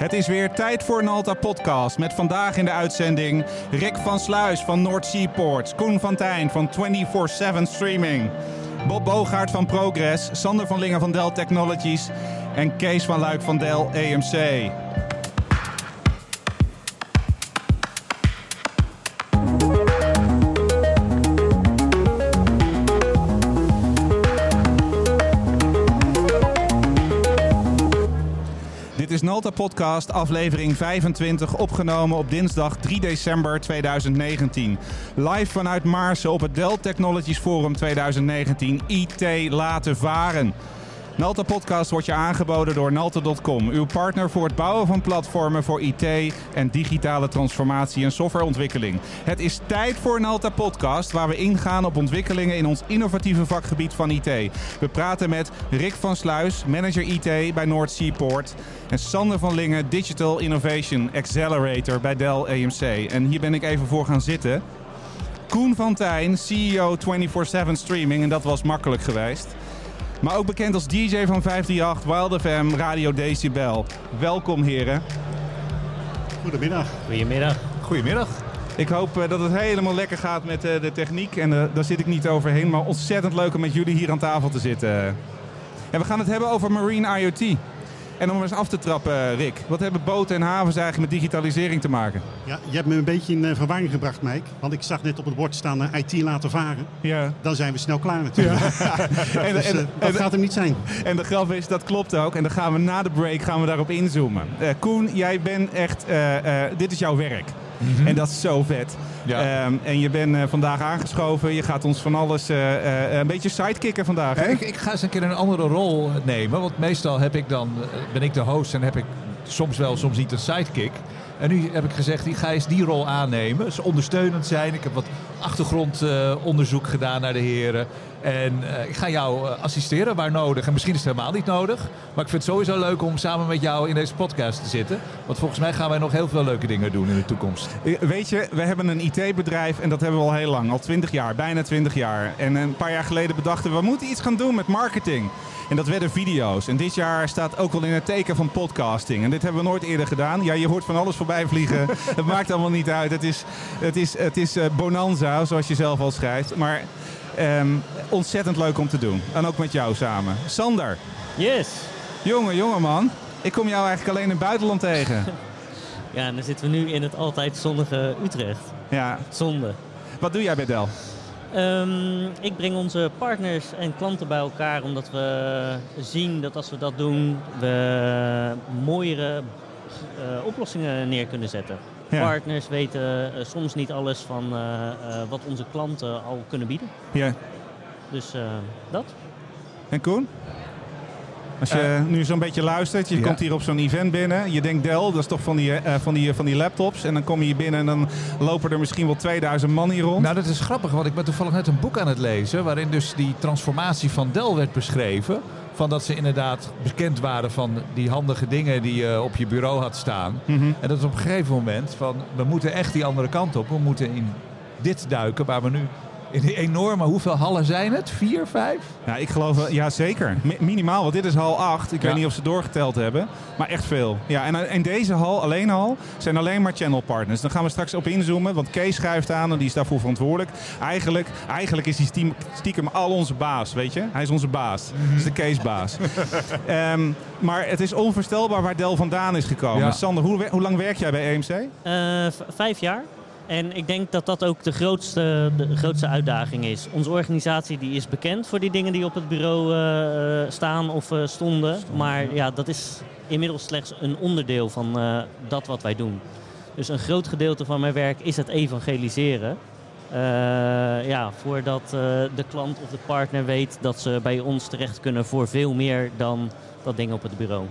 Het is weer tijd voor een Alta podcast met vandaag in de uitzending Rick van Sluis van Noord Seaports, Koen van Tijn van 24-7 Streaming, Bob Bogaert van Progress, Sander van Lingen van Dell Technologies en Kees van Luik van Dell EMC. Nalta Podcast, aflevering 25, opgenomen op dinsdag 3 december 2019. Live vanuit Maarsen op het Dell Technologies Forum 2019, IT laten varen. Nalta Podcast wordt je aangeboden door Nalta.com, uw partner voor het bouwen van platformen voor IT en digitale transformatie en softwareontwikkeling. Het is tijd voor Nalta Podcast, waar we ingaan op ontwikkelingen in ons innovatieve vakgebied van IT. We praten met Rick van Sluis, manager IT bij Noord Seaport, en Sander van Lingen, Digital Innovation Accelerator bij Dell EMC. En hier ben ik even voor gaan zitten. Koen van Tijn, CEO 24-7 Streaming, en dat was makkelijk geweest. Maar ook bekend als DJ van 538, Wild FM, Radio Decibel. Welkom heren. Goedemiddag. Goedemiddag. Goedemiddag. Ik hoop uh, dat het helemaal lekker gaat met uh, de techniek. En uh, daar zit ik niet overheen. Maar ontzettend leuk om met jullie hier aan tafel te zitten. En we gaan het hebben over Marine IoT. En om eens af te trappen, Rick. Wat hebben boten en havens eigenlijk met digitalisering te maken? Ja, je hebt me een beetje in verwarring gebracht, Mike. Want ik zag net op het bord staan uh, IT laten varen. Ja. Dan zijn we snel klaar natuurlijk. Ja. en, dus, en, uh, dat en, gaat hem niet zijn. En de grap is, dat klopt ook. En dan gaan we na de break gaan we daarop inzoomen. Uh, Koen, jij bent echt... dit is jouw werk. Mm -hmm. En dat is zo vet. Ja. Um, en je bent uh, vandaag aangeschoven. Je gaat ons van alles uh, uh, een beetje sidekicken vandaag. Ik, ik, ga eens een keer een andere rol nemen. Want meestal heb ik dan, ben ik de host en heb ik soms wel, soms niet een sidekick. En nu heb ik gezegd, ik ga eens die rol aannemen. Dus ondersteunend zijn. Ik heb wat achtergrondonderzoek gedaan naar de heren. En uh, ik ga jou uh, assisteren waar nodig. En misschien is het helemaal niet nodig. Maar ik vind het sowieso leuk om samen met jou in deze podcast te zitten. Want volgens mij gaan wij nog heel veel leuke dingen doen in de toekomst. Weet je, we hebben een IT-bedrijf en dat hebben we al heel lang. Al 20 jaar, bijna 20 jaar. En een paar jaar geleden bedachten we, we moeten iets gaan doen met marketing. En dat werden video's. En dit jaar staat ook wel in het teken van podcasting. En dit hebben we nooit eerder gedaan. Ja, je hoort van alles voorbij vliegen. het maakt allemaal niet uit. Het is, het is, het is bonanza, zoals je zelf al schrijft. Maar um, ontzettend leuk om te doen. En ook met jou samen. Sander. Yes. Jongen, jongen man. Ik kom jou eigenlijk alleen in het buitenland tegen. ja, en dan zitten we nu in het altijd zonnige Utrecht. Ja. Zonde. Wat doe jij bij Dell? Um, ik breng onze partners en klanten bij elkaar omdat we zien dat als we dat doen, we mooiere uh, oplossingen neer kunnen zetten. Ja. Partners weten uh, soms niet alles van uh, wat onze klanten al kunnen bieden. Ja. Dus dat. En Koen? Als je uh, nu zo'n beetje luistert, je ja. komt hier op zo'n event binnen. Je denkt Dell, dat is toch van die, uh, van, die, van die laptops. En dan kom je hier binnen en dan lopen er misschien wel 2000 man hier rond. Nou, dat is grappig, want ik ben toevallig net een boek aan het lezen... waarin dus die transformatie van Dell werd beschreven. Van dat ze inderdaad bekend waren van die handige dingen die je op je bureau had staan. Mhm. Mm -hmm. En dat is op een gegeven moment van, we moeten echt die andere kant op. We moeten in dit duiken waar we nu in die enorme, hoeveel hallen zijn het? Vier, vijf? Ja, ik geloof, ja zeker. Mi minimaal, want dit is hal 8. Ik ja. weet niet of ze doorgeteld hebben, maar echt veel. Ja, en in deze hal, alleen al, zijn alleen maar channel partners. Dan gaan we straks op inzoomen, want Kees schuift aan en die is daarvoor verantwoordelijk. Eigenlijk, eigenlijk is hij stiekem al onze baas, weet je? Hij is onze baas. Mm -hmm. is de Keesbaas. um, maar het is onvoorstelbaar waar Del vandaan is gekomen. Ja. Sander, hoe, hoe lang werk jij bij EMC? Uh, vijf jaar. En ik denk dat dat ook de grootste, de grootste uitdaging is. Onze organisatie die is bekend voor die dingen die op het bureau uh, staan of uh, stonden. Maar ja, dat is inmiddels slechts een onderdeel van uh, dat wat wij doen. Dus een groot gedeelte van mijn werk is het evangeliseren. ja, voordat de klant of de partner weet dat ze bij ons terecht kunnen voor veel meer dan dat ding op het bureau.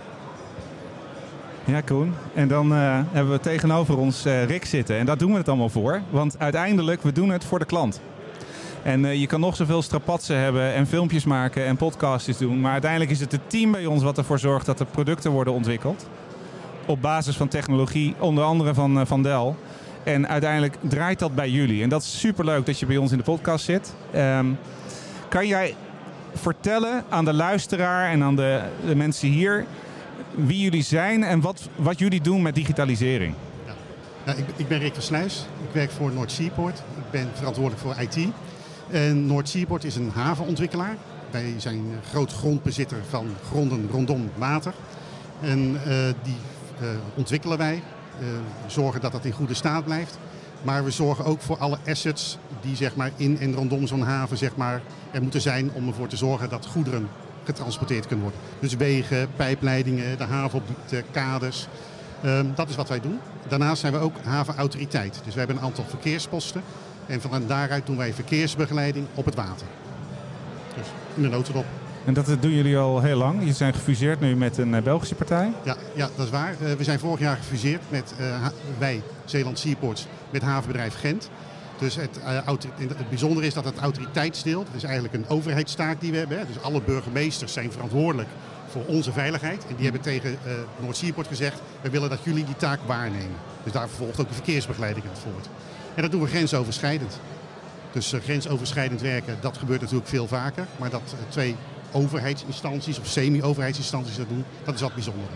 Ja, Koen. En dan uh, hebben we tegenover ons uh, Rick zitten. En daar doen we het allemaal voor. Want uiteindelijk, we doen het voor de klant. En uh, je kan nog zoveel strapatsen hebben en filmpjes maken en podcastjes doen. Maar uiteindelijk is het het team bij ons wat ervoor zorgt dat er producten worden ontwikkeld. Op basis van technologie, onder andere van, van Dell. En uiteindelijk draait dat bij jullie. En dat is superleuk dat je bij ons in de podcast zit. Um, kan jij vertellen aan de luisteraar en aan de, de mensen hier wie jullie zijn en wat, wat jullie doen met digitalisering. Ja, ik, ik, ben Rick van. Ik werk voor Noord Seaport. Ik ben verantwoordelijk voor IT. En Noord Seaport is een havenontwikkelaar. Wij zijn groot grondbezitter van gronden rondom water. En uh, die uh, ontwikkelen wij. Uh, zorgen dat dat in goede staat blijft. Maar we zorgen ook voor alle assets die zeg maar, in en rondom zo'n haven zeg maar, er moeten zijn om ervoor te zorgen dat goederen getransporteerd kunnen worden. Dus wegen, pijpleidingen, de havenopdiepte, kaders. Um, dat is wat wij doen. Daarnaast zijn we ook havenautoriteit. Dus we hebben een aantal verkeersposten. En van daaruit doen wij verkeersbegeleiding op het water. Dus in de notendop. En dat doen jullie al heel lang. Je zijn gefuseerd nu met een Belgische partij. Ja, ja dat is waar. Uh, we zijn vorig jaar gefuseerd met uh, wij, Zeeland Seaports, met havenbedrijf Gent. Dus het, uh, het bijzondere is dat het autoriteitsdeel, dat is eigenlijk een overheidstaak die we hebben. Hè. Dus alle burgemeesters zijn verantwoordelijk voor onze veiligheid. En die hebben tegen uh, Noord gezegd, we willen dat jullie die taak waarnemen. Dus daar vervolgt ook de verkeersbegeleiding het voort. En dat doen we grensoverschrijdend. Dus uh, grensoverschrijdend werken, dat gebeurt natuurlijk veel vaker. Maar dat twee overheidsinstanties of semi-overheidsinstanties dat doen, dat is wat bijzonder.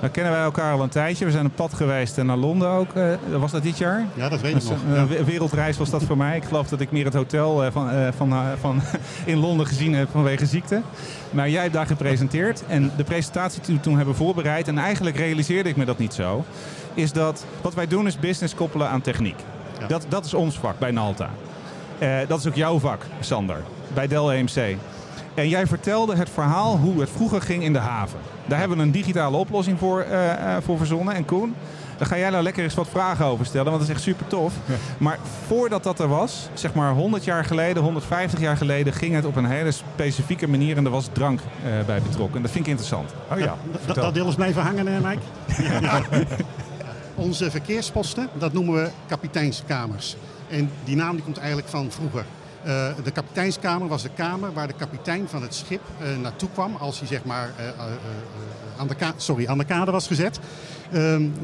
Dan kennen wij elkaar al een tijdje. We zijn op pad geweest naar Londen ook. Uh, was dat dit jaar? Ja, dat weet ik nog. Een ja. wereldreis was dat voor mij. Ik geloof dat ik meer het hotel uh, van, van, van in Londen gezien heb vanwege ziekte. Maar jij hebt daar gepresenteerd. En de presentatie die we toen hebben voorbereid... en eigenlijk realiseerde ik me dat niet zo... is dat wat wij doen is business koppelen aan techniek. Ja. Dat, dat is ons vak bij Nalta. dat is ook jouw vak, Sander, bij Dell EMC. En jij vertelde het verhaal hoe het vroeger ging in de haven. Daar hebben we een digitale oplossing voor, uh, voor verzonnen. En Koen, daar ga jij nou lekker eens wat vragen over stellen, want dat is echt super tof. Ja. Maar voordat dat er was, zeg maar 100 jaar geleden, 150 jaar geleden, ging het op een hele specifieke manier en er was drank uh, bij betrokken. En dat vind ik interessant. Oh ja, dat, dat deel is blijven hangen, hè, Mike? ja. Onze verkeersposten, dat noemen we kapiteinskamers. En die naam die komt eigenlijk van vroeger. Uh, de kapiteinskamer was de kamer waar de kapitein van het schip uh, naartoe kwam als hij zeg maar uh, aan, de sorry, aan de kade was gezet. Um,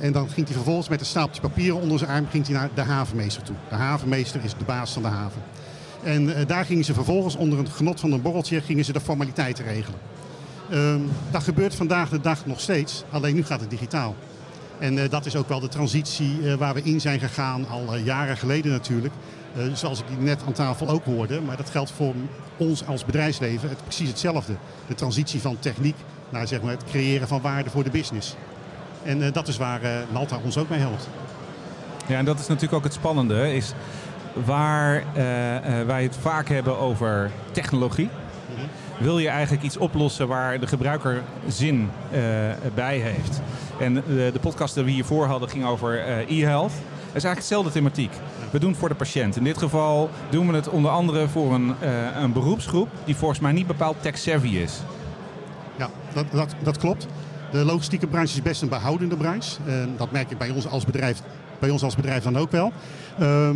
en dan ging hij vervolgens met een stapeltje papieren onder zijn arm ging hij naar de havenmeester toe. De havenmeester is de baas van de haven. En daar gingen ze vervolgens onder het genot van een borreltje gingen ze de formaliteiten regelen. Um, dat gebeurt vandaag de dag nog steeds, alleen nu gaat het digitaal. En dat is ook wel de transitie waar we in zijn gegaan, al jaren geleden natuurlijk. Uh, zoals ik net aan tafel ook hoorde. Maar dat geldt voor ons als bedrijfsleven het, precies hetzelfde. De transitie van techniek naar zeg maar, het creëren van waarde voor de business. En uh, dat is waar uh, Nalta ons ook mee helpt. Ja, en dat is natuurlijk ook het spannende. Is waar wij het vaak hebben over technologie. Mm -hmm. Wil je eigenlijk iets oplossen waar de gebruiker zin bij heeft? En de podcast die we hiervoor hadden ging over e-health. Is eigenlijk hetzelfde thematiek. We doen het voor de patiënt. In dit geval doen we het onder andere voor een, uh, een beroepsgroep die volgens mij niet bepaald tech-savvy is. Ja, dat, dat, dat klopt. De logistieke branche is best een behoudende branche. Uh, dat merk ik bij ons als bedrijf, bij ons als bedrijf dan ook wel. Uh,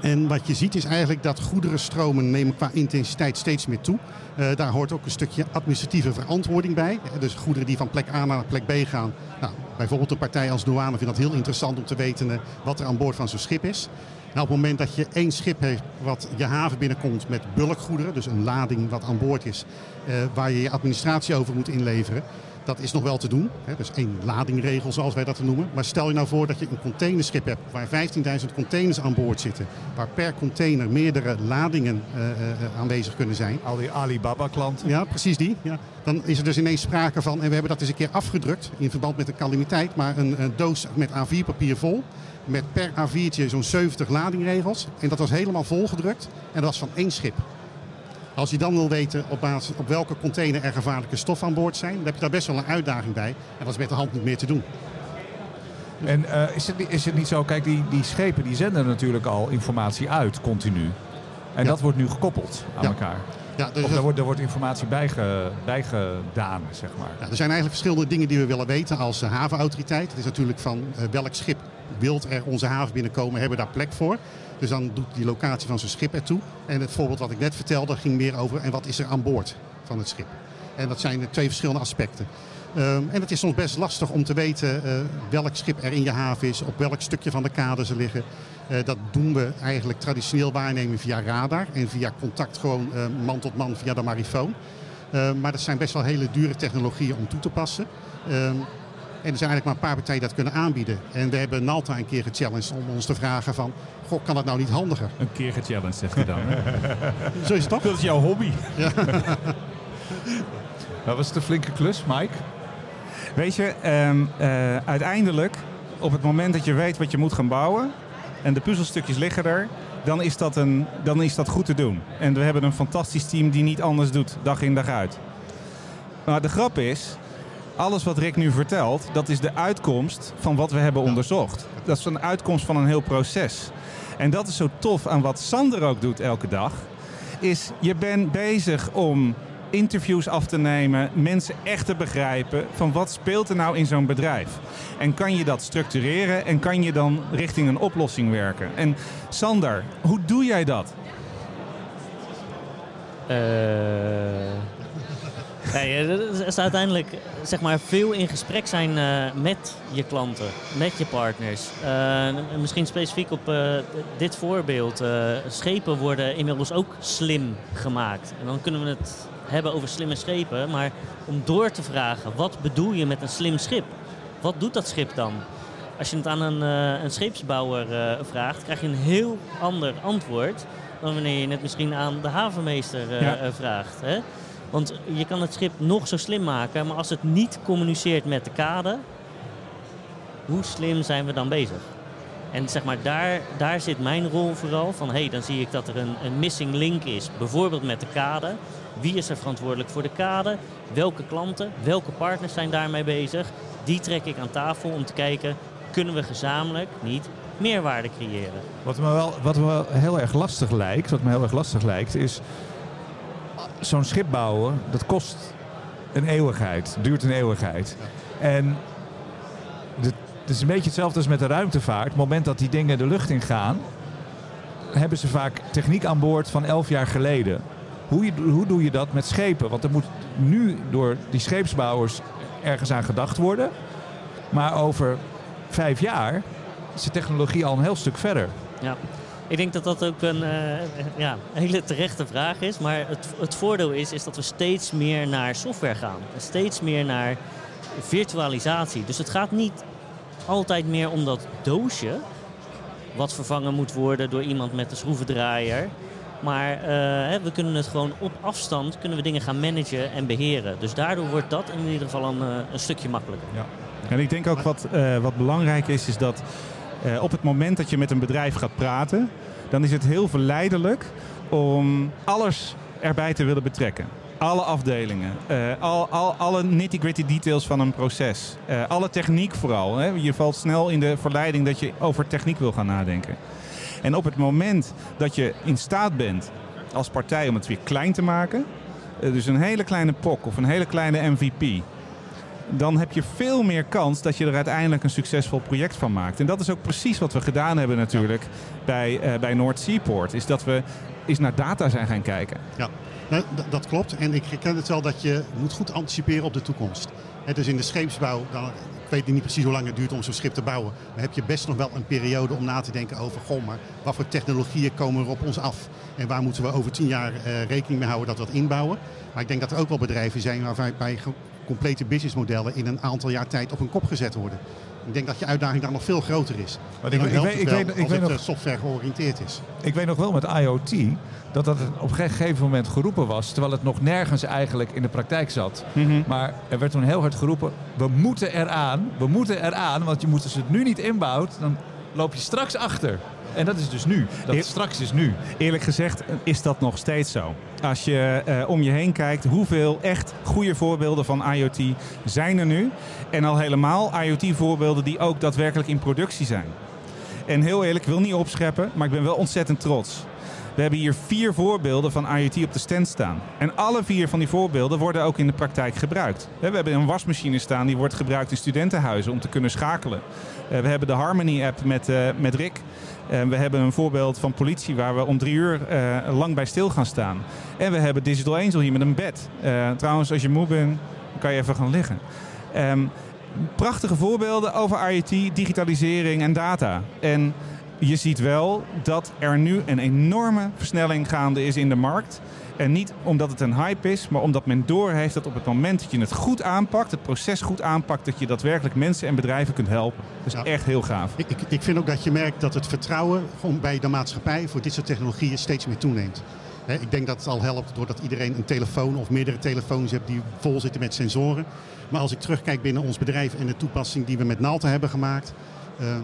en wat je ziet is eigenlijk dat goederenstromen nemen qua intensiteit steeds meer toe. Uh, daar hoort ook een stukje administratieve verantwoording bij. Dus goederen die van plek A naar plek B gaan. Nou, bijvoorbeeld een partij als douane vindt dat heel interessant om te weten uh, wat er aan boord van zo'n schip is. Nou, op het moment dat je één schip heeft wat je haven binnenkomt met bulkgoederen, dus een lading wat aan boord is, uh, waar je je administratie over moet inleveren, dat is nog wel te doen. Hè, dus één ladingregel zoals wij dat noemen. Maar stel je nou voor dat je een containerschip hebt waar 15.000 containers aan boord zitten. Waar per container meerdere ladingen uh, uh, aanwezig kunnen zijn. Al die Alibaba-klanten. Ja, precies die. Ja. Dan is er dus ineens sprake van, en we hebben dat eens een keer afgedrukt in verband met een calamiteit. Maar een, een doos met A4-papier vol. Met per A4'tje zo'n 70 ladingregels. En dat was helemaal volgedrukt. En dat was van één schip. Als je dan wil weten op, basis, op welke container er gevaarlijke stoffen aan boord zijn, dan heb je daar best wel een uitdaging bij. En dat is met de hand niet meer te doen. Dus en uh, is, het, is het niet zo, kijk, die, die schepen die zenden natuurlijk al informatie uit, continu. En ja. dat wordt nu gekoppeld aan ja. elkaar. Ja, dus of er wordt, er wordt informatie bijge, bijgedaan, zeg maar. Ja, er zijn eigenlijk verschillende dingen die we willen weten als havenautoriteit. Het is natuurlijk van uh, welk schip wilt er onze haven binnenkomen, hebben daar plek voor. Dus dan doet die locatie van zijn schip ertoe. En het voorbeeld wat ik net vertelde ging meer over en wat is er aan boord van het schip. En dat zijn twee verschillende aspecten. Um, en het is soms best lastig om te weten uh, welk schip er in je haven is, op welk stukje van de kade ze liggen. Uh, dat doen we eigenlijk traditioneel waarnemen via radar en via contact gewoon man tot man via de marifoon. Uh, maar dat zijn best wel hele dure technologieën om toe te passen. En er zijn eigenlijk maar een paar partijen die dat kunnen aanbieden. En we hebben Nalta een keer gechallenged om ons te vragen van... Goh, kan dat nou niet handiger? Een keer gechallenged, zegt hij dan. Zo is het toch? Dat is jouw hobby. Ja. dat was de flinke klus, Mike. Weet je, um, uh, uiteindelijk, op het moment dat je weet wat je moet gaan bouwen... en de puzzelstukjes liggen er, dan is, dat een, dan is dat goed te doen. En we hebben een fantastisch team die niet anders doet, dag in dag uit. Maar de grap is, alles wat Rick nu vertelt, dat is de uitkomst van wat we hebben onderzocht. Dat is een uitkomst van een heel proces. En dat is zo tof aan wat Sander ook doet elke dag. Is je bent bezig om interviews af te nemen, mensen echt te begrijpen van wat speelt er nou in zo'n bedrijf. En kan je dat structureren en kan je dan richting een oplossing werken. En Sander, hoe doe jij dat? Uh, Nee, het is uiteindelijk zeg maar, veel in gesprek zijn uh, met je klanten, met je partners. Uh, misschien specifiek op uh, dit voorbeeld. schepen worden inmiddels ook slim gemaakt. En dan kunnen we het hebben over slimme schepen. Maar om door te vragen, wat bedoel je met een slim schip? Wat doet dat schip dan? Als je het aan een, een scheepsbouwer vraagt, krijg je een heel ander antwoord dan wanneer je het misschien aan de havenmeester ja. vraagt. Hè? Want je kan het schip nog zo slim maken, maar als het niet communiceert met de kade, hoe slim zijn we dan bezig? En zeg maar, daar, daar zit mijn rol vooral van, hé, hey, dan zie ik dat er een, een missing link is, bijvoorbeeld met de kade. Wie is er verantwoordelijk voor de kade? Welke klanten, welke partners zijn daarmee bezig? Die trek ik aan tafel om te kijken, kunnen we gezamenlijk niet meerwaarde creëren? Wat me wel, wat me heel erg lastig lijkt, wat me heel erg lastig lijkt, is zo'n schip bouwen, dat kost een eeuwigheid. Duurt een eeuwigheid. En het is een beetje hetzelfde als met de ruimtevaart. Het moment dat die dingen de lucht in gaan, hebben ze vaak techniek aan boord van elf jaar geleden. Hoe, je, hoe doe je dat met schepen? Want er moet nu door die scheepsbouwers ergens aan gedacht worden. Maar over vijf jaar is de technologie al een heel stuk verder. Ja. Ik denk dat dat ook een uh, ja, hele terechte vraag is. Maar het, het voordeel is, is dat we steeds meer naar software gaan. Steeds meer naar virtualisatie. Dus het gaat niet altijd meer om dat doosje... wat vervangen moet worden door iemand met een schroevendraaier... Maar uh, we kunnen het gewoon op afstand kunnen we dingen gaan managen en beheren. Dus daardoor wordt dat in ieder geval een, uh, een stukje makkelijker. Ja. En ik denk ook wat, wat belangrijk is, is dat uh, op het moment dat je met een bedrijf gaat praten, dan is het heel verleidelijk om alles erbij te willen betrekken. Alle afdelingen, uh, al, al, alle nitty-gritty details van een proces. Uh, alle techniek vooral. Hè. Je valt snel in de verleiding dat je over techniek wil gaan nadenken. En op het moment dat je in staat bent als partij om het weer klein te maken, dus een hele kleine POC of een hele kleine MVP, dan heb je veel meer kans dat je er uiteindelijk een succesvol project van maakt. En dat is ook precies wat we gedaan hebben natuurlijk bij, uh, bij Seaport. Is dat we eens naar data zijn gaan kijken. Ja, nou, dat klopt. En ik herken het wel dat je moet goed anticiperen op de toekomst. He, dus in de scheepsbouw, dan, ik weet niet precies hoe lang het duurt om zo'n schip te bouwen. Maar heb je best nog wel een periode om na te denken over, goh, maar wat voor technologieën komen er op ons af? En waar moeten we over tien jaar uh, rekening mee houden dat we dat inbouwen? Maar ik denk dat er ook wel bedrijven zijn waarbij complete businessmodellen in een aantal jaar tijd op een kop gezet worden. Ik denk dat je uitdaging daar nog veel groter is. Maar ik, ik, weet, ik weet, ik weet nog, software georiënteerd is. Ik weet nog wel met IoT dat dat op een gegeven moment geroepen was, terwijl het nog nergens eigenlijk in de praktijk zat. Mm Maar er werd toen heel hard geroepen, we moeten eraan, we moeten eraan, want je moet als het nu niet inbouwt, dan loop je straks achter. En dat is dus nu. Dat straks is nu. Eerlijk gezegd is dat nog steeds zo. Als je uh, om je heen kijkt, hoeveel echt goede voorbeelden van IoT zijn er nu? En al helemaal IoT-voorbeelden die ook daadwerkelijk in productie zijn. En heel eerlijk, ik wil niet opscheppen, maar ik ben wel ontzettend trots. We hebben hier vier voorbeelden van IoT op de stand staan. En alle vier van die voorbeelden worden ook in de praktijk gebruikt. We hebben een wasmachine staan die wordt gebruikt in studentenhuizen om te kunnen schakelen. Eh, we hebben de Harmony-app met, uh, met Rick. We hebben een voorbeeld van politie waar we om drie uur lang bij stil gaan staan. En we hebben Digital Angel hier met een bed. trouwens, als je moe bent, kan je even gaan liggen. Um, prachtige voorbeelden over IoT, digitalisering en data. En je ziet wel dat er nu een enorme versnelling gaande is in de markt. En niet omdat het een hype is, maar omdat men doorheeft dat op het moment dat je het goed aanpakt, het proces goed aanpakt, dat je daadwerkelijk mensen en bedrijven kunt helpen. Dat is echt heel gaaf. Ik, ik, ik vind ook dat je merkt dat het vertrouwen gewoon bij de maatschappij voor dit soort technologieën steeds meer toeneemt. Ik denk dat het al helpt doordat iedereen een telefoon of meerdere telefoons heeft die vol zitten met sensoren. Maar als ik terugkijk binnen ons bedrijf en de toepassing die we met Nalten hebben gemaakt. eh,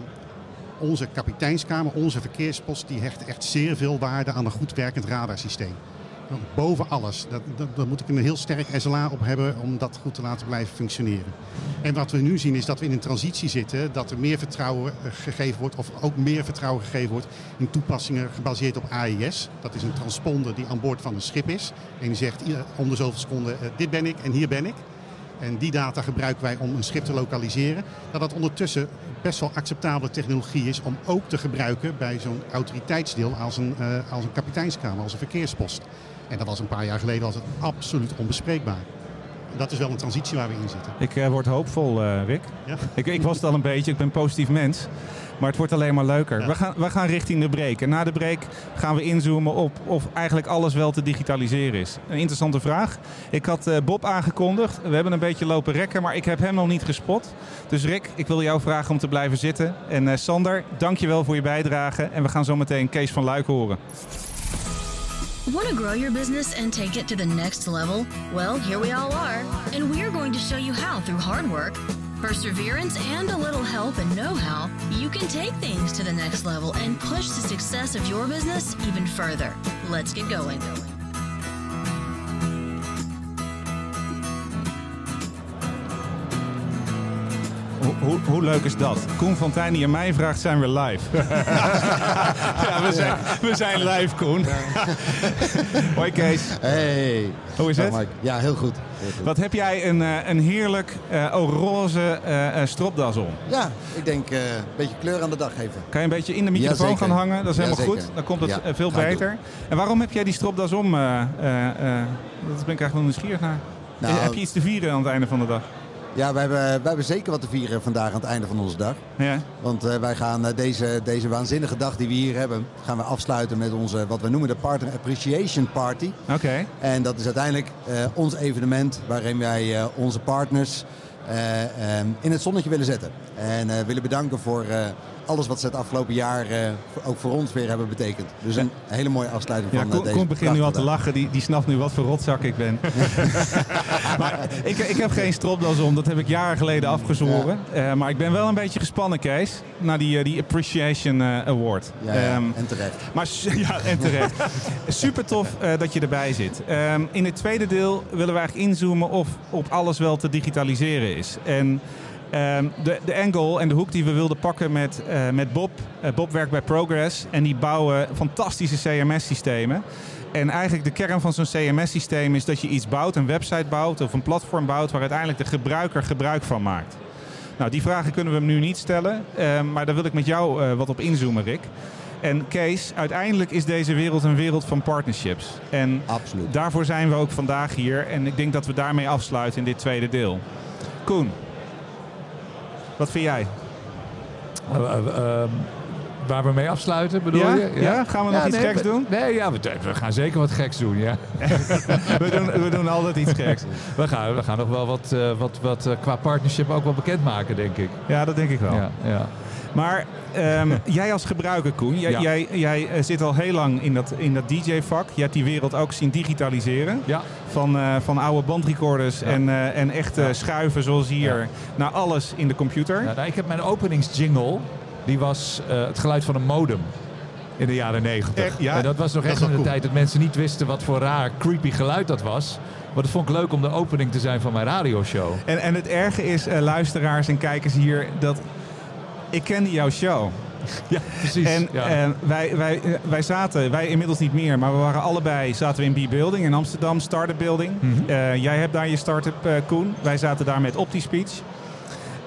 onze kapiteinskamer, onze verkeerspost, die hecht echt zeer veel waarde aan een goed werkend radarsysteem. Boven alles. Dat, dat, daar moet ik een heel sterk SLA op hebben om dat goed te laten blijven functioneren. En wat we nu zien is dat we in een transitie zitten, dat er meer vertrouwen eh, gegeven wordt, of ook meer vertrouwen gegeven wordt in toepassingen gebaseerd op AIS. Dat is een transponder die aan boord van een schip is. En die zegt om de zoveel seconden, eh, dit ben ik en hier ben ik. En die data gebruiken wij om een schip te lokaliseren. Dat dat ondertussen best wel acceptabele technologie is om ook te gebruiken bij zo'n autoriteitsdeel als een, eh, als een kapiteinskamer, als een verkeerspost. En dat was een paar jaar geleden was het absoluut onbespreekbaar. Dat is wel een transitie waar we in zitten. Ik eh, word hoopvol, eh, Rick. Ja? Ik, ik was het al een beetje, ik ben een positief mens. Maar het wordt alleen maar leuker. Ja. We, gaan, we gaan richting de break. En na de break gaan we inzoomen op of eigenlijk alles wel te digitaliseren is. Een interessante vraag. Ik had eh, Bob aangekondigd. We hebben een beetje lopen rekken, maar ik heb hem nog niet gespot. Dus Rick, ik wil jou vragen om te blijven zitten. En eh, Sander, dankjewel voor je bijdrage. En we gaan zo meteen Kees van Luik horen. Want to grow your business and take it to the next level? Well, here we all are, and we're going to show you how through hard work, perseverance, and a little help and know how, you can take things to the next level and push the success of your business even further. Let's get going. Hoe, leuk is dat? Koen Fontijn die aan mij vraagt, zijn we live? ja, we zijn, we zijn live, Koen. Hoi Kees. Hey. Hoe is het? Ja, heel goed. Heel goed. Wat heb jij een, eh, een heerlijk eh, oh, roze eh, eh, stropdas om. Ja, ik denk eh, een beetje kleur aan de dag geven. Kan je een beetje in de microfoon Jazeker. gaan hangen? Dat is helemaal Jazeker. goed. Dan komt het Ja, veel beter. En waarom heb jij die stropdas om? eh, eh, eh, dat ben ik eigenlijk wel nieuwsgierig naar. Nou, heb je iets te vieren aan het einde van de dag? Ja, we hebben, wij hebben zeker wat te vieren vandaag aan het einde van onze dag. Ja? Want eh, wij gaan eh, deze, deze waanzinnige dag die we hier hebben, gaan we afsluiten met onze, wat we noemen de Partner Appreciation Party. Oké. En dat is uiteindelijk eh, ons evenement waarin wij onze partners eh, ehm, in het zonnetje willen zetten. En willen bedanken voor alles wat ze het afgelopen jaar eh, ook voor ons weer hebben betekend. Dus een hele mooie afsluiting Ja, van eh, Koen, deze Koen begint nu al te lachen. Die, die snapt nu wat voor rotzak ik ben. maar ik, ik heb geen stropdas om. Dat heb ik jaren geleden afgezworen. Eh, maar ik ben wel een beetje gespannen, Kees. Naar die, eh, die Appreciation eh, Award. Ja, ja, Ehm, en terecht. Maar ja, en terecht. Super tof eh, dat je erbij zit. Ehm, in het tweede deel willen we eigenlijk inzoomen of op alles wel te digitaliseren is. En ehm, de, de angle en de hoek die we wilden pakken met, eh, met Bob. Eh, Bob werkt bij Progress en die bouwen fantastische CMS-systemen. En eigenlijk de kern van zo'n CMS-systeem is dat je iets bouwt, een website bouwt of een platform bouwt waar uiteindelijk de gebruiker gebruik van maakt. Nou, die vragen kunnen we hem nu niet stellen, ehm, maar daar wil ik met jou eh, wat op inzoomen, Rick. En Kees, uiteindelijk is deze wereld een wereld van partnerships. En Absoluut. daarvoor zijn we ook vandaag hier. En ik denk dat we daarmee afsluiten in dit tweede deel. Koen, wat vind jij? Eh, eh, ehm, waar we mee afsluiten, bedoel Ja? je? Ja? Gaan we nog iets nee, geks we- doen? Nee, ja, we, we gaan zeker wat geks doen, ja. We doen, we doen altijd iets geks. We gaan, we gaan nog wel wat, eh, wat, wat eh, qua partnership ook wel bekendmaken, denk ik. Ja, dat denk ik wel. Ja, ja. Maar ehm, jij als gebruiker, Koen, jij, Ja. jij, jij eh, zit al heel lang in dat, in dat DJ-vak. Je hebt die wereld ook zien digitaliseren. ja. Van, eh, van oude bandrecorders Ja. en, eh, en echt eh, schuiven zoals hier naar alles in de computer. Ja, nou, ik heb mijn openingsjingle, die was het geluid van een modem. In de jaren negentig. Ja? En dat was nog echt in de cool. tijd dat mensen niet wisten wat voor raar, creepy geluid dat was. Maar dat vond ik leuk om de opening te zijn van mijn radioshow. En, en het erge is, luisteraars en kijkers hier, dat ik kende jouw show. Ja, precies. En ja. eh, wij, wij, wij zaten, wij inmiddels niet meer, maar we waren allebei, zaten we in B-Building in Amsterdam, Startup Building. Mhm. Eh, jij hebt daar je start-up, eh, Koen. Wij zaten daar met OptiSpeech.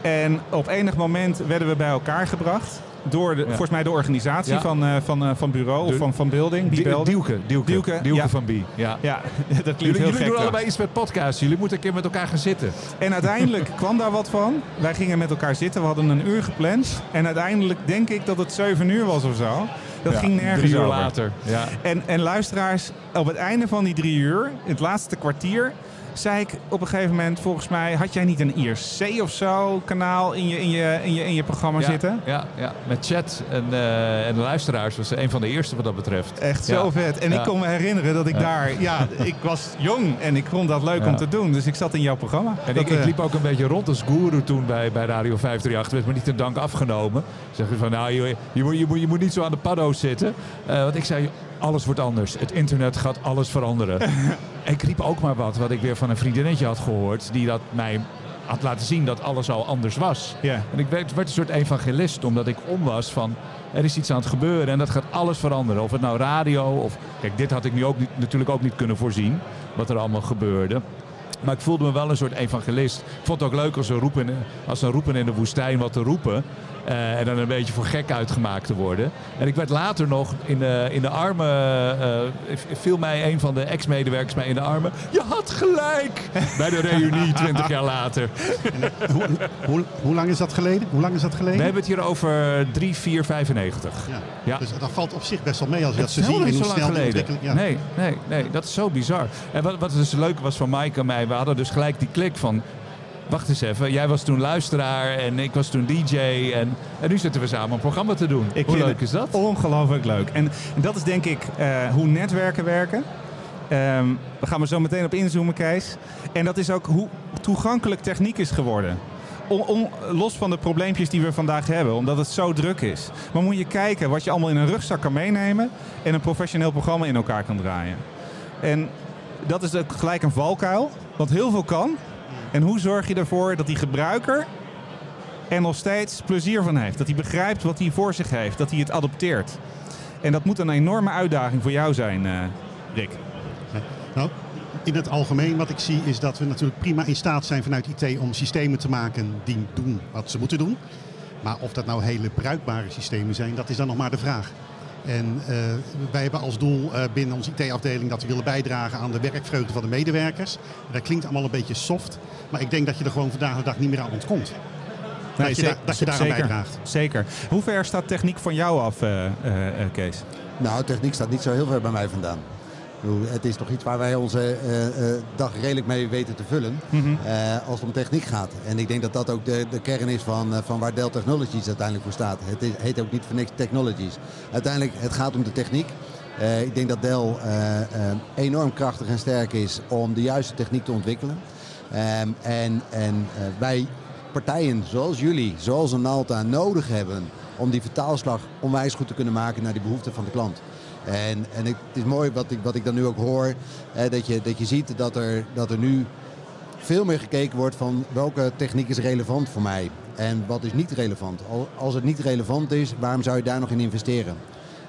En op enig moment werden we bij elkaar gebracht. Door de, volgens mij de organisatie van, eh, van, eh, van bureau of van, van building. Die- B-Building. Dielke, Dielke, Dielke, Dielke ja. van B. Ja. Ja, dat klinkt Jullie, heel jullie gek. doen allebei iets met podcasts. Jullie moeten een keer met elkaar gaan zitten. En uiteindelijk kwam daar wat van. Wij gingen met elkaar zitten. We hadden een uur gepland. En uiteindelijk denk ik dat het 7 uur was of zo. Dat Ja, ging nergens Drie uur over. later. Ja. En, en luisteraars, op het einde van die drie uur, in het laatste kwartier, zei ik op een gegeven moment, volgens mij, had jij niet een IRC of zo kanaal in je, in je, in je, in je programma ja, zitten? Ja, ja, met chat en, eh, en de luisteraars was een van de eerste wat dat betreft. Echt Ja. zo vet. En Ja. ik kon me herinneren dat ik daar, ja, ik was jong en ik vond dat leuk om te doen. Dus ik zat in jouw programma. En Dat, ik, ik eh, liep ook een beetje rond als guru toen bij, bij Radio 538. werd me niet ten dank afgenomen. Zeg je van, nou, je, je, moet, je, moet, je moet niet zo aan de paddo's zitten. Eh, want ik zei, alles wordt anders. Het internet gaat alles veranderen. en ik riep ook maar wat, wat ik weer van een vriendinnetje had gehoord. Die dat mij had laten zien dat alles al anders was. En ik werd, werd een soort evangelist, omdat ik om was van... Er is iets aan het gebeuren en dat gaat alles veranderen. Of het nou radio of... Kijk, dit had ik nu ook niet, natuurlijk ook niet kunnen voorzien. Wat er allemaal gebeurde. Maar ik voelde me wel een soort evangelist. Ik vond het ook leuk als ze roepen, als ze roepen in de woestijn wat te roepen. Eh, en dan een beetje voor gek uitgemaakt te worden. En ik werd later nog in de, in de armen. eh, viel mij een van de ex-medewerkers mij in de armen. Je had gelijk! Bij de reunie 20 jaar later. hoe, hoe, hoe lang is dat geleden? Hoe lang is dat geleden? We hebben het hier over 3, 4, 95. Ja. Ja. Dus dat valt op zich best wel mee als je Het dat zo is ziet niet hoe zo lang geleden. Ja. Nee, nee, nee, dat is zo bizar. En wat, wat dus leuk was van Mike en mij, we hadden dus gelijk die klik van... Wacht eens even, jij was toen luisteraar en ik was toen DJ en, en nu zitten we samen een programma te doen. Ik Hoe leuk is dat? Ongelooflijk leuk. En, en dat is denk ik eh, hoe netwerken werken. Ehm daar gaan we zo meteen op inzoomen, Kees. En dat is ook hoe toegankelijk techniek is geworden. Los van de probleempjes die we vandaag hebben, omdat het zo druk is. Maar moet je kijken wat je allemaal in een rugzak kan meenemen en een professioneel programma in elkaar kan draaien. En dat is ook gelijk een valkuil, want heel veel kan. En hoe zorg je ervoor dat die gebruiker er nog steeds plezier van heeft? Dat hij begrijpt wat hij voor zich heeft, dat hij het adopteert. En dat moet een enorme uitdaging voor jou zijn, eh, Rick. Nou, in het algemeen wat ik zie is dat we natuurlijk prima in staat zijn vanuit IT om systemen te maken die doen wat ze moeten doen. Maar of dat nou hele bruikbare systemen zijn, dat is dan nog maar de vraag. En eh, wij hebben als doel eh, binnen onze IT-afdeling dat we willen bijdragen aan de werkvreugde van de medewerkers. Dat klinkt allemaal een beetje soft, maar ik denk dat je er gewoon vandaag de dag niet meer aan ontkomt. Nee, dat, je daar- dat je daaraan zeker, bijdraagt. Zeker. Hoe ver staat techniek van jou af, eh, Kees? Nou, techniek staat niet zo heel ver bij mij vandaan. Het is toch iets waar wij onze eh, eh, dag redelijk mee weten te vullen eh, als het om techniek gaat. En ik denk dat dat ook de, de kern is van, van waar Dell Technologies uiteindelijk voor staat. Het is, heet ook niet voor niks Technologies. Uiteindelijk, het gaat om de techniek. Ik denk dat Dell enorm krachtig en sterk is om de juiste techniek te ontwikkelen. Ehm, en en wij partijen zoals jullie, zoals een Nalta, nodig hebben om die vertaalslag onwijs goed te kunnen maken naar die behoeften van de klant. En, en het is mooi wat ik, wat ik dan nu ook hoor, hè, dat, je, dat je ziet dat er, dat er nu veel meer gekeken wordt van welke techniek is relevant voor mij en wat is niet relevant. Al- Als het niet relevant is, waarom zou je daar nog in investeren?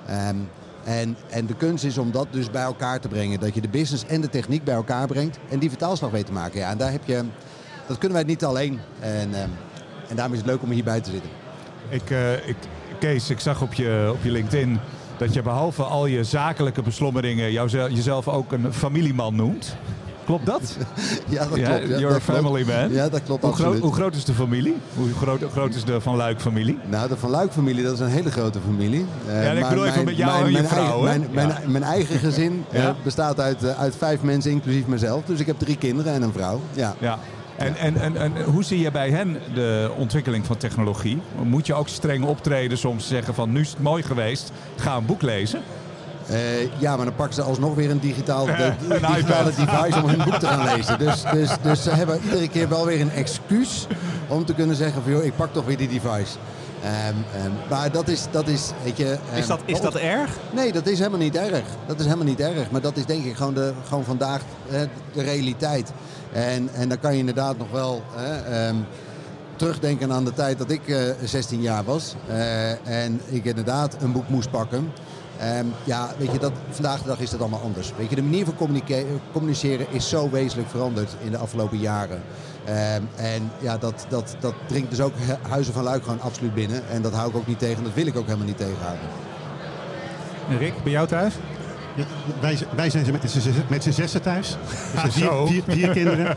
Ehm, en, en de kunst is om dat dus bij elkaar te brengen. Dat je de business en de techniek bij elkaar brengt en die vertaalslag weet te maken. Ja, en daar heb je, dat kunnen wij niet alleen. En, ehm, en daarom is het leuk om hierbij te zitten. Ik, eh, ik, Kees, ik zag op je, op je LinkedIn dat je behalve al je zakelijke beslommeringen jouzelf, jezelf ook een familieman noemt. Klopt dat? Ja, dat Ja, klopt. Ja, you're dat a klopt. family man. Ja, dat klopt Hoe groot, absoluut. hoe groot is de familie? Hoe groot, is de Van Luik familie? Nou, de Van Luik-familie, dat is een hele grote familie. Eh, Ja, ik bedoel even met jou en je eigen- vrouw? Mijn, mijn, Ja. mijn eigen gezin eh, bestaat uit, eh, uit vijf mensen, inclusief mezelf. Dus ik heb drie kinderen en een vrouw. Ja. Ja. En, en, en, en hoe zie je bij hen de ontwikkeling van technologie? Moet je ook streng optreden, soms zeggen van nu is het mooi geweest, ga een boek lezen? Eh, ja, maar dan pakken ze alsnog weer een, digitaal, de, Een de digitale iPad. device om hun boek te gaan lezen. Dus, dus, dus ze hebben iedere keer wel weer een excuus om te kunnen zeggen van joh, ik pak toch weer die device. Ehm, ehm, maar dat is, dat is, weet je... Is ehm, dat, is dat erg? Nee, dat is helemaal niet erg. Dat is helemaal niet erg. Maar dat is denk ik gewoon, de, gewoon vandaag hè, de realiteit. En, en dan kan je inderdaad nog wel hè, terugdenken aan de tijd dat ik eh, 16 jaar was. eh, en ik inderdaad een boek moest pakken. Ja, weet je, dat, vandaag de dag is dat allemaal anders. Weet je, de manier van communiceren is zo wezenlijk veranderd in de afgelopen jaren. Ehm, en ja, dat, dat, dat dringt dus ook Hu- Huizen van Luik gewoon absoluut binnen. En dat hou ik ook niet tegen. Dat wil ik ook helemaal niet tegenhouden. En Rick, bij jou thuis? Ja, wij, wij zijn met z'n zes- met z'n zessen thuis. Dus er vier, vier kinderen.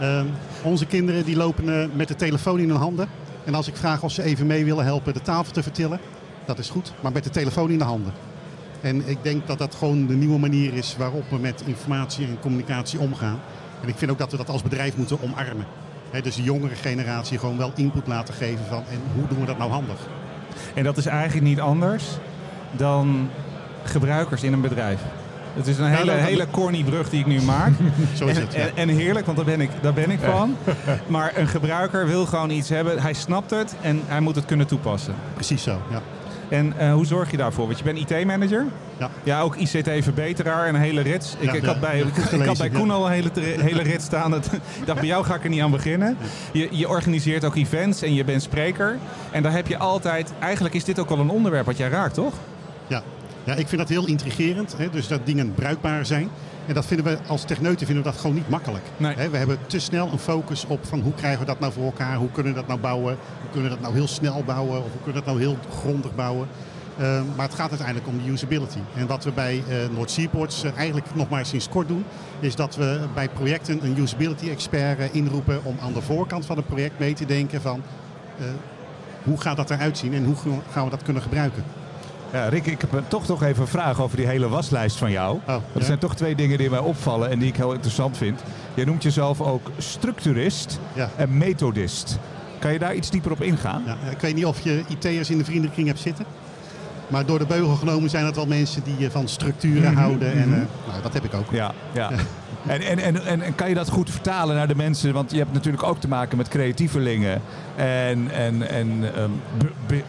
Ehm, onze kinderen die lopen eh, met de telefoon in hun handen. En als ik vraag of ze even mee willen helpen de tafel te vertillen, Dat is goed, maar met de telefoon in de handen. En ik denk dat dat gewoon de nieuwe manier is waarop we met informatie en communicatie omgaan. En ik vind ook dat we dat als bedrijf moeten omarmen. Dus de jongere generatie gewoon wel input laten geven van en hoe doen we dat nou handig. En dat is eigenlijk niet anders dan gebruikers in een bedrijf. Het is een hele, dat- hele corny brug die ik nu maak. Zo is en, het, ja. en, en heerlijk, want daar ben, ik, daar ben ik van. Maar een gebruiker wil gewoon iets hebben. Hij snapt het en hij moet het kunnen toepassen. Precies zo, ja. En eh, hoe zorg je daarvoor? Want je bent IT-manager. Ja. Ja, ook ICT-verbeteraar en een hele rits. Ik, Ja, ik, had bij, ik, had bij ja. Koen al een hele, hele rit staan. Ik dacht, bij jou ga ik er niet aan beginnen. Je, je organiseert ook events en je bent spreker. En daar heb je altijd... Eigenlijk is dit ook wel een onderwerp wat jij raakt, toch? Ja, ik vind dat heel intrigerend. Hè, dus dat dingen bruikbaar zijn. En dat vinden we als techneuten vinden we dat gewoon niet makkelijk. Nee. Hè, we hebben te snel een focus op van hoe krijgen we dat nou voor elkaar? Hoe kunnen we dat nou bouwen? Hoe kunnen we dat nou heel snel bouwen? Of hoe kunnen we dat nou heel grondig bouwen? Eh, maar het gaat uiteindelijk om de usability. En wat we bij eh Noord Seaports eh, eigenlijk nog maar sinds kort doen, is dat we bij projecten een usability expert eh, inroepen om aan de voorkant van het project mee te denken van hoe gaat dat eruit zien en hoe gaan we dat kunnen gebruiken. Ja, Rick, ik heb toch nog even een vraag over die hele waslijst van jou. Oh, Er ja. zijn toch twee dingen die mij opvallen en die ik heel interessant vind. Je noemt jezelf ook structurist en methodist. Kan je daar iets dieper op ingaan? Ja, ik weet niet of je IT'ers in de vriendenkring hebt zitten. Maar door de beugel genomen zijn het wel mensen die eh, van structuren houden. En eh, nou, dat heb ik ook. Ja, ja. En, en, en, en, kan je dat goed vertalen naar de mensen? Want je hebt natuurlijk ook te maken met creatievelingen en, en, en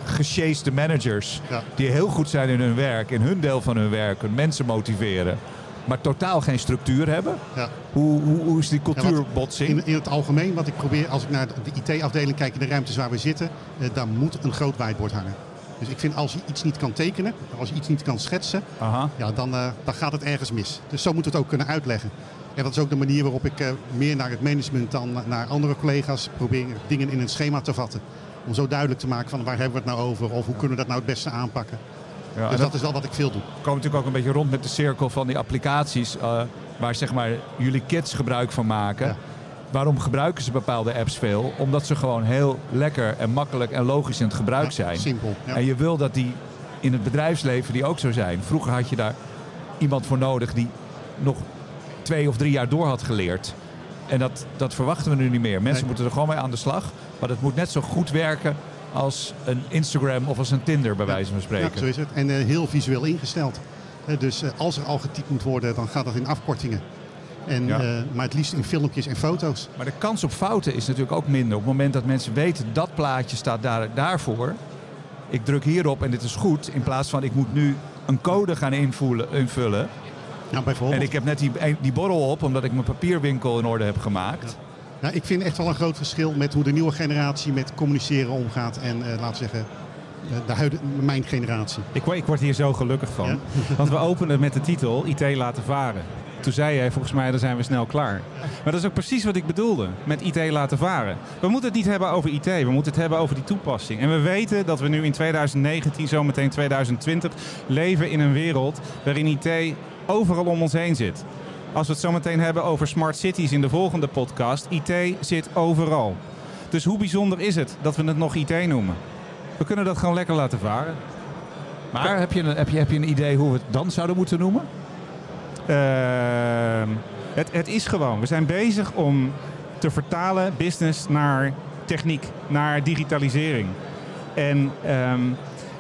gesjeeste managers. Ja. Die heel goed zijn in hun werk, in hun deel van hun werk, hun mensen motiveren. Maar totaal geen structuur hebben. Ja. Hoe, hoe, hoe is die Ja, cultuurbotsing? in, in het algemeen, wat ik probeer als ik naar de IT-afdeling kijk in de ruimtes waar we zitten, eh, daar moet een groot whiteboard hangen. Dus ik vind als je iets niet kan tekenen, als je iets niet kan schetsen, Aha. ja, dan, eh, dan gaat het ergens mis. Dus zo moet het ook kunnen uitleggen. En dat is ook de manier waarop ik eh, meer naar het management dan naar andere collega's probeer dingen in een schema te vatten. Om zo duidelijk te maken van waar hebben we het nou over of hoe kunnen we dat nou het beste aanpakken. Ja, dus dat dat is wel wat ik veel doe. komt natuurlijk ook een beetje rond met de cirkel van die applicaties eh, waar zeg maar jullie kids gebruik van maken. Ja. Waarom gebruiken ze bepaalde apps veel? Omdat ze gewoon heel lekker en makkelijk en logisch in het gebruik Ja, zijn. Simpel. Ja. En je wil dat die in het bedrijfsleven die ook zo zijn. Vroeger had je daar iemand voor nodig die nog twee of drie jaar door had geleerd. En dat, dat verwachten we nu niet meer. Mensen Nee. moeten er gewoon mee aan de slag. Maar het moet net zo goed werken als een Instagram of als een Tinder, bij wijze van spreken. Ja, zo is het. En eh, heel visueel ingesteld. Dus eh, als er al getypt moet worden, dan gaat dat in afkortingen. En, Ja. eh, maar het liefst in filmpjes en foto's. Maar de kans op fouten is natuurlijk ook minder. Op het moment dat mensen weten dat plaatje staat daar, daarvoor. Ik druk hierop en dit is goed. In plaats van ik moet nu een code gaan invoelen, invullen. Bijvoorbeeld. En ik heb net die, die borrel op omdat ik mijn papierwinkel in orde heb gemaakt. Nou, ik vind echt wel een groot verschil met hoe de nieuwe generatie met communiceren omgaat. En eh, laten we zeggen, de mijn generatie. Ik, ik word hier zo gelukkig van. Ja. Want we openen met de titel IT laten varen. Toen zei jij volgens mij, dan zijn we snel klaar. Maar dat is ook precies wat ik bedoelde met IT laten varen. We moeten het niet hebben over IT, we moeten het hebben over die toepassing. En we weten dat we nu in 2019, zometeen 2020, leven in een wereld waarin IT overal om ons heen zit. Als we het zometeen hebben over smart cities in de volgende podcast, IT zit overal. Dus hoe bijzonder is het dat we het nog IT noemen? We kunnen dat gewoon lekker laten varen. Maar heb je, een, heb, je, heb je een idee hoe we het dan zouden moeten noemen? Ehm, het, het is gewoon. We zijn bezig om te vertalen business naar techniek, naar digitalisering. En ehm,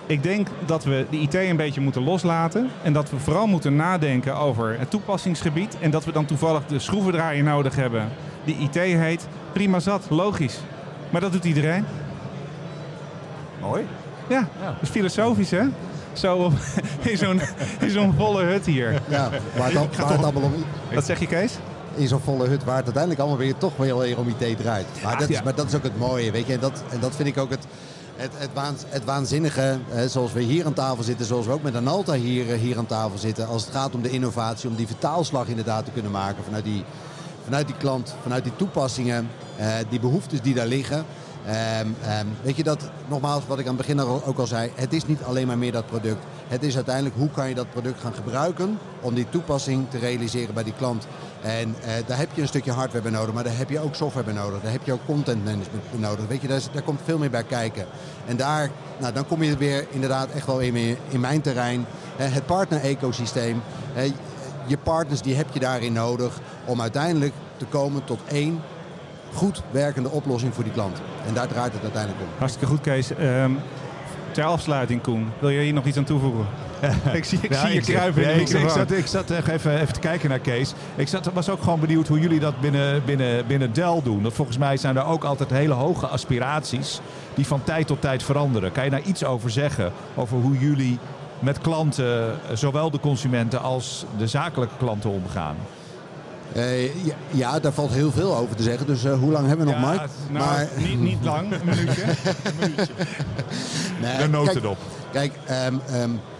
ik denk dat we de IT een beetje moeten loslaten. En dat we vooral moeten nadenken over het toepassingsgebied. En dat we dan toevallig de schroevendraaier nodig hebben die IT heet. Prima zat, logisch. Maar dat doet iedereen. Mooi. Ja, Ja. dat is filosofisch hè? Zo op- in zo'n in zo'n volle hut hier. Ja, waar het, al- waar het allemaal om, Wat zeg je Kees? in zo'n volle hut, waar het uiteindelijk allemaal weer toch wel weer om IT draait. Maar, dat is, ja. maar dat is ook het mooie, weet je. En dat, en dat vind ik ook het, het, het, waans- het waanzinnige, hè, zoals we hier aan tafel zitten, zoals we ook met Analta hier, eh, hier aan tafel zitten. Als het gaat om de innovatie, om die vertaalslag inderdaad te kunnen maken vanuit die, vanuit die klant, vanuit die toepassingen, eh, die behoeftes die daar liggen. Ehm, ehm, weet je dat, nogmaals, wat ik aan het begin ook al zei, het is niet alleen maar meer dat product. Het is uiteindelijk hoe kan je dat product gaan gebruiken om die toepassing te realiseren bij die klant. En eh, daar heb je een stukje hardware bij nodig, maar daar heb je ook software bij nodig. Daar heb je ook content management bij nodig. Weet je, daar, daar komt veel meer bij kijken. En daar, nou, dan kom je weer inderdaad echt wel in, in mijn terrein. Eh, het partner-ecosysteem. Eh, je partners die heb je daarin nodig om uiteindelijk te komen tot één goed werkende oplossing voor die klant. En daar draait het uiteindelijk om. Hartstikke goed, Kees. Ehm, ter afsluiting, Koen, wil je hier nog iets aan toevoegen? ik zie, ik Ja, zie je kruipen in de nee, ik, ik zat, ik zat echt even, even te kijken naar Kees. Ik zat, was ook gewoon benieuwd hoe jullie dat binnen, binnen, binnen Dell doen. Want volgens mij zijn er ook altijd hele hoge aspiraties die van tijd tot tijd veranderen. Kan je daar iets over zeggen? Over hoe jullie met klanten, eh, zowel de consumenten als de zakelijke klanten omgaan? Eh, ja, ja, daar valt heel veel over te zeggen. Dus eh, hoe lang hebben we nog, Mike? nou, maar, niet, niet lang, een minuutje. nee, De noten kijk, op. Kijk, ehm,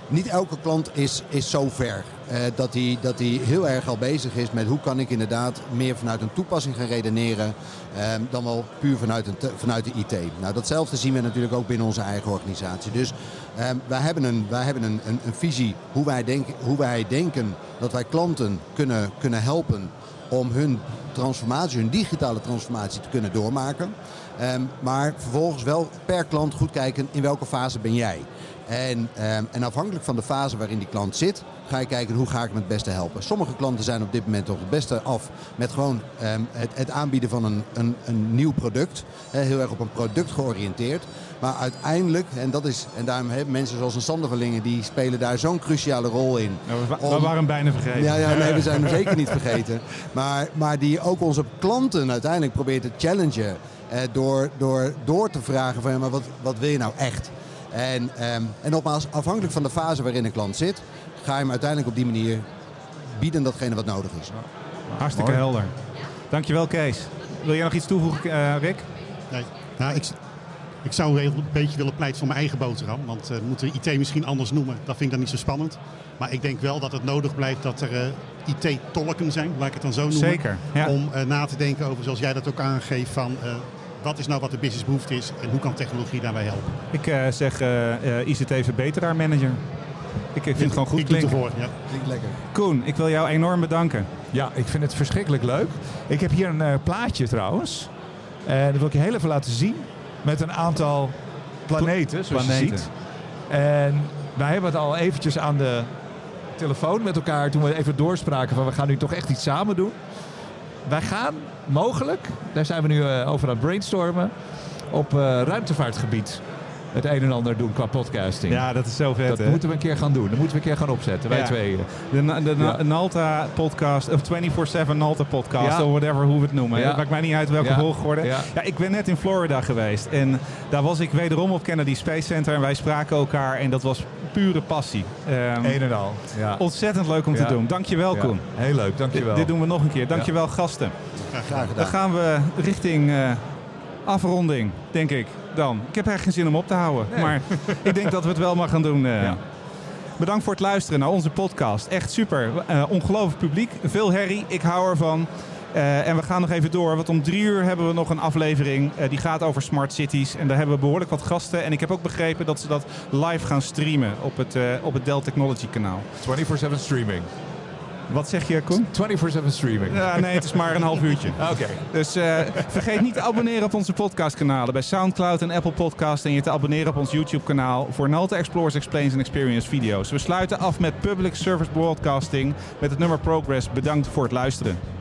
niet elke klant is, is zo ver eh, dat hij dat hij heel erg al bezig is met hoe kan ik inderdaad meer vanuit een toepassing gaan redeneren ehm, dan wel puur vanuit, een vanuit de IT. Nou, datzelfde zien we natuurlijk ook binnen onze eigen organisatie. Dus ehm, wij hebben, een, wij hebben een, een visie hoe wij, denken, hoe wij denken dat wij klanten kunnen, kunnen helpen om hun transformatie, hun digitale transformatie te kunnen doormaken. Ehm, maar vervolgens wel per klant goed kijken in welke fase ben jij. En, ehm, en afhankelijk van de fase waarin die klant zit, ga je kijken hoe ga ik hem het beste helpen. Sommige klanten zijn op dit moment toch het beste af met gewoon ehm, het, het aanbieden van een, een, een nieuw product. Heel erg op een product georiënteerd. Maar uiteindelijk, en, dat is, en daarom hebben mensen zoals een Sander van Lingen, die spelen daar zo'n cruciale rol in. Nou, we, wa- we Om- waren hem bijna vergeten. ja, ja, nee, we zijn hem zeker niet vergeten. Maar, maar die ook onze klanten uiteindelijk probeert te challengen. eh, door, door, door te vragen van, ja, maar wat, wat wil je nou echt? En, ehm, en nogmaals, afhankelijk van de fase waarin een klant zit, ga je hem uiteindelijk op die manier bieden datgene wat nodig is. Hartstikke Mooi. helder. Dankjewel, Kees. Wil jij nog iets toevoegen, eh, Rick? Nee. Nou, ik, ik zou een beetje willen pleiten voor mijn eigen boterham. Want eh, we moeten IT misschien anders noemen. Dat vind ik dan niet zo spannend. Maar ik denk wel dat het nodig blijft dat er eh, IT-tolken zijn, laat ik het dan zo noemen. Zeker, ja. Om na te denken over, zoals jij dat ook aangeeft, van eh, wat is nou wat de businessbehoefte is en hoe kan technologie daarbij helpen. Ik eh, zeg eh eh, ICT verbeteraar manager. Ik vind het gewoon goed ik klinken. ervoor, ja. Klinkt lekker. Koen, ik wil jou enorm bedanken. Ja, ik vind het verschrikkelijk leuk. Ik heb hier een eh, plaatje trouwens. En dat wil ik je heel even laten zien. Met een aantal planeten, zoals je ziet. En wij hebben het al eventjes aan de telefoon met elkaar toen we even doorspraken van we gaan nu toch echt iets samen doen. Wij gaan mogelijk, daar zijn we nu eh, over aan het brainstormen, op eh, ruimtevaartgebied het een en ander doen qua podcasting. Ja, dat is zo vet, dat hè? moeten we een keer gaan doen. Dat moeten we een keer gaan opzetten, wij Ja. tweeën. De, Ja. Nalta podcast, of 24-7 Nalta podcast, Ja. of whatever hoe we het noemen. Ja. Het maakt mij niet uit welke Ja. volgorde. Ja. Ja, ik ben net in Florida geweest en daar was ik wederom op Kennedy Space Center en wij spraken elkaar en dat was pure passie. Ehm, Een en al. Ja. ontzettend leuk om Ja. te doen. Dankjewel. Koen. Heel leuk, dankjewel. Dit, dit doen we nog een keer. Dankjewel gasten. Graag Dan gedaan. gaan we richting eh, afronding, denk ik dan. Ik heb eigenlijk geen zin om op te houden, Nee. maar ik denk dat we het wel maar gaan doen. eh. Ja. Bedankt voor het luisteren naar onze podcast. Echt super. Eh, ongelooflijk publiek. Veel herrie. Ik hou ervan. Eh, en we gaan nog even door, want om drie uur hebben we nog een aflevering. die gaat over smart cities. En daar hebben we behoorlijk wat gasten. En ik heb ook begrepen dat ze dat live gaan streamen op het, op het Dell Technology kanaal. 24-7 streaming. Wat zeg je, Koen? 24-7 streaming. Ja, nee, het is maar een half uurtje. Oké. Dus eh, vergeet niet te abonneren op onze podcastkanalen bij Soundcloud en Apple Podcast. En je te abonneren op ons YouTube-kanaal voor Nalta Explores, Explains en Experience video's. We sluiten af met Public Service Broadcasting met het nummer Progress. Bedankt voor het luisteren.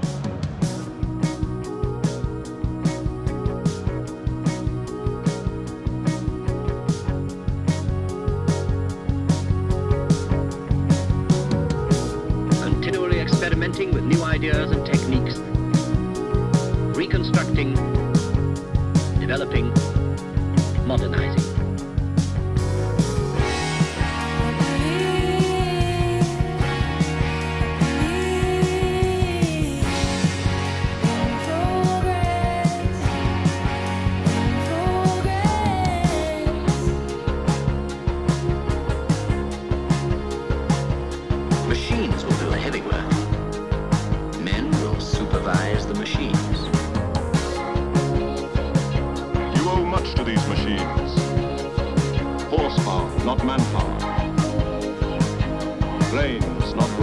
plain, it's not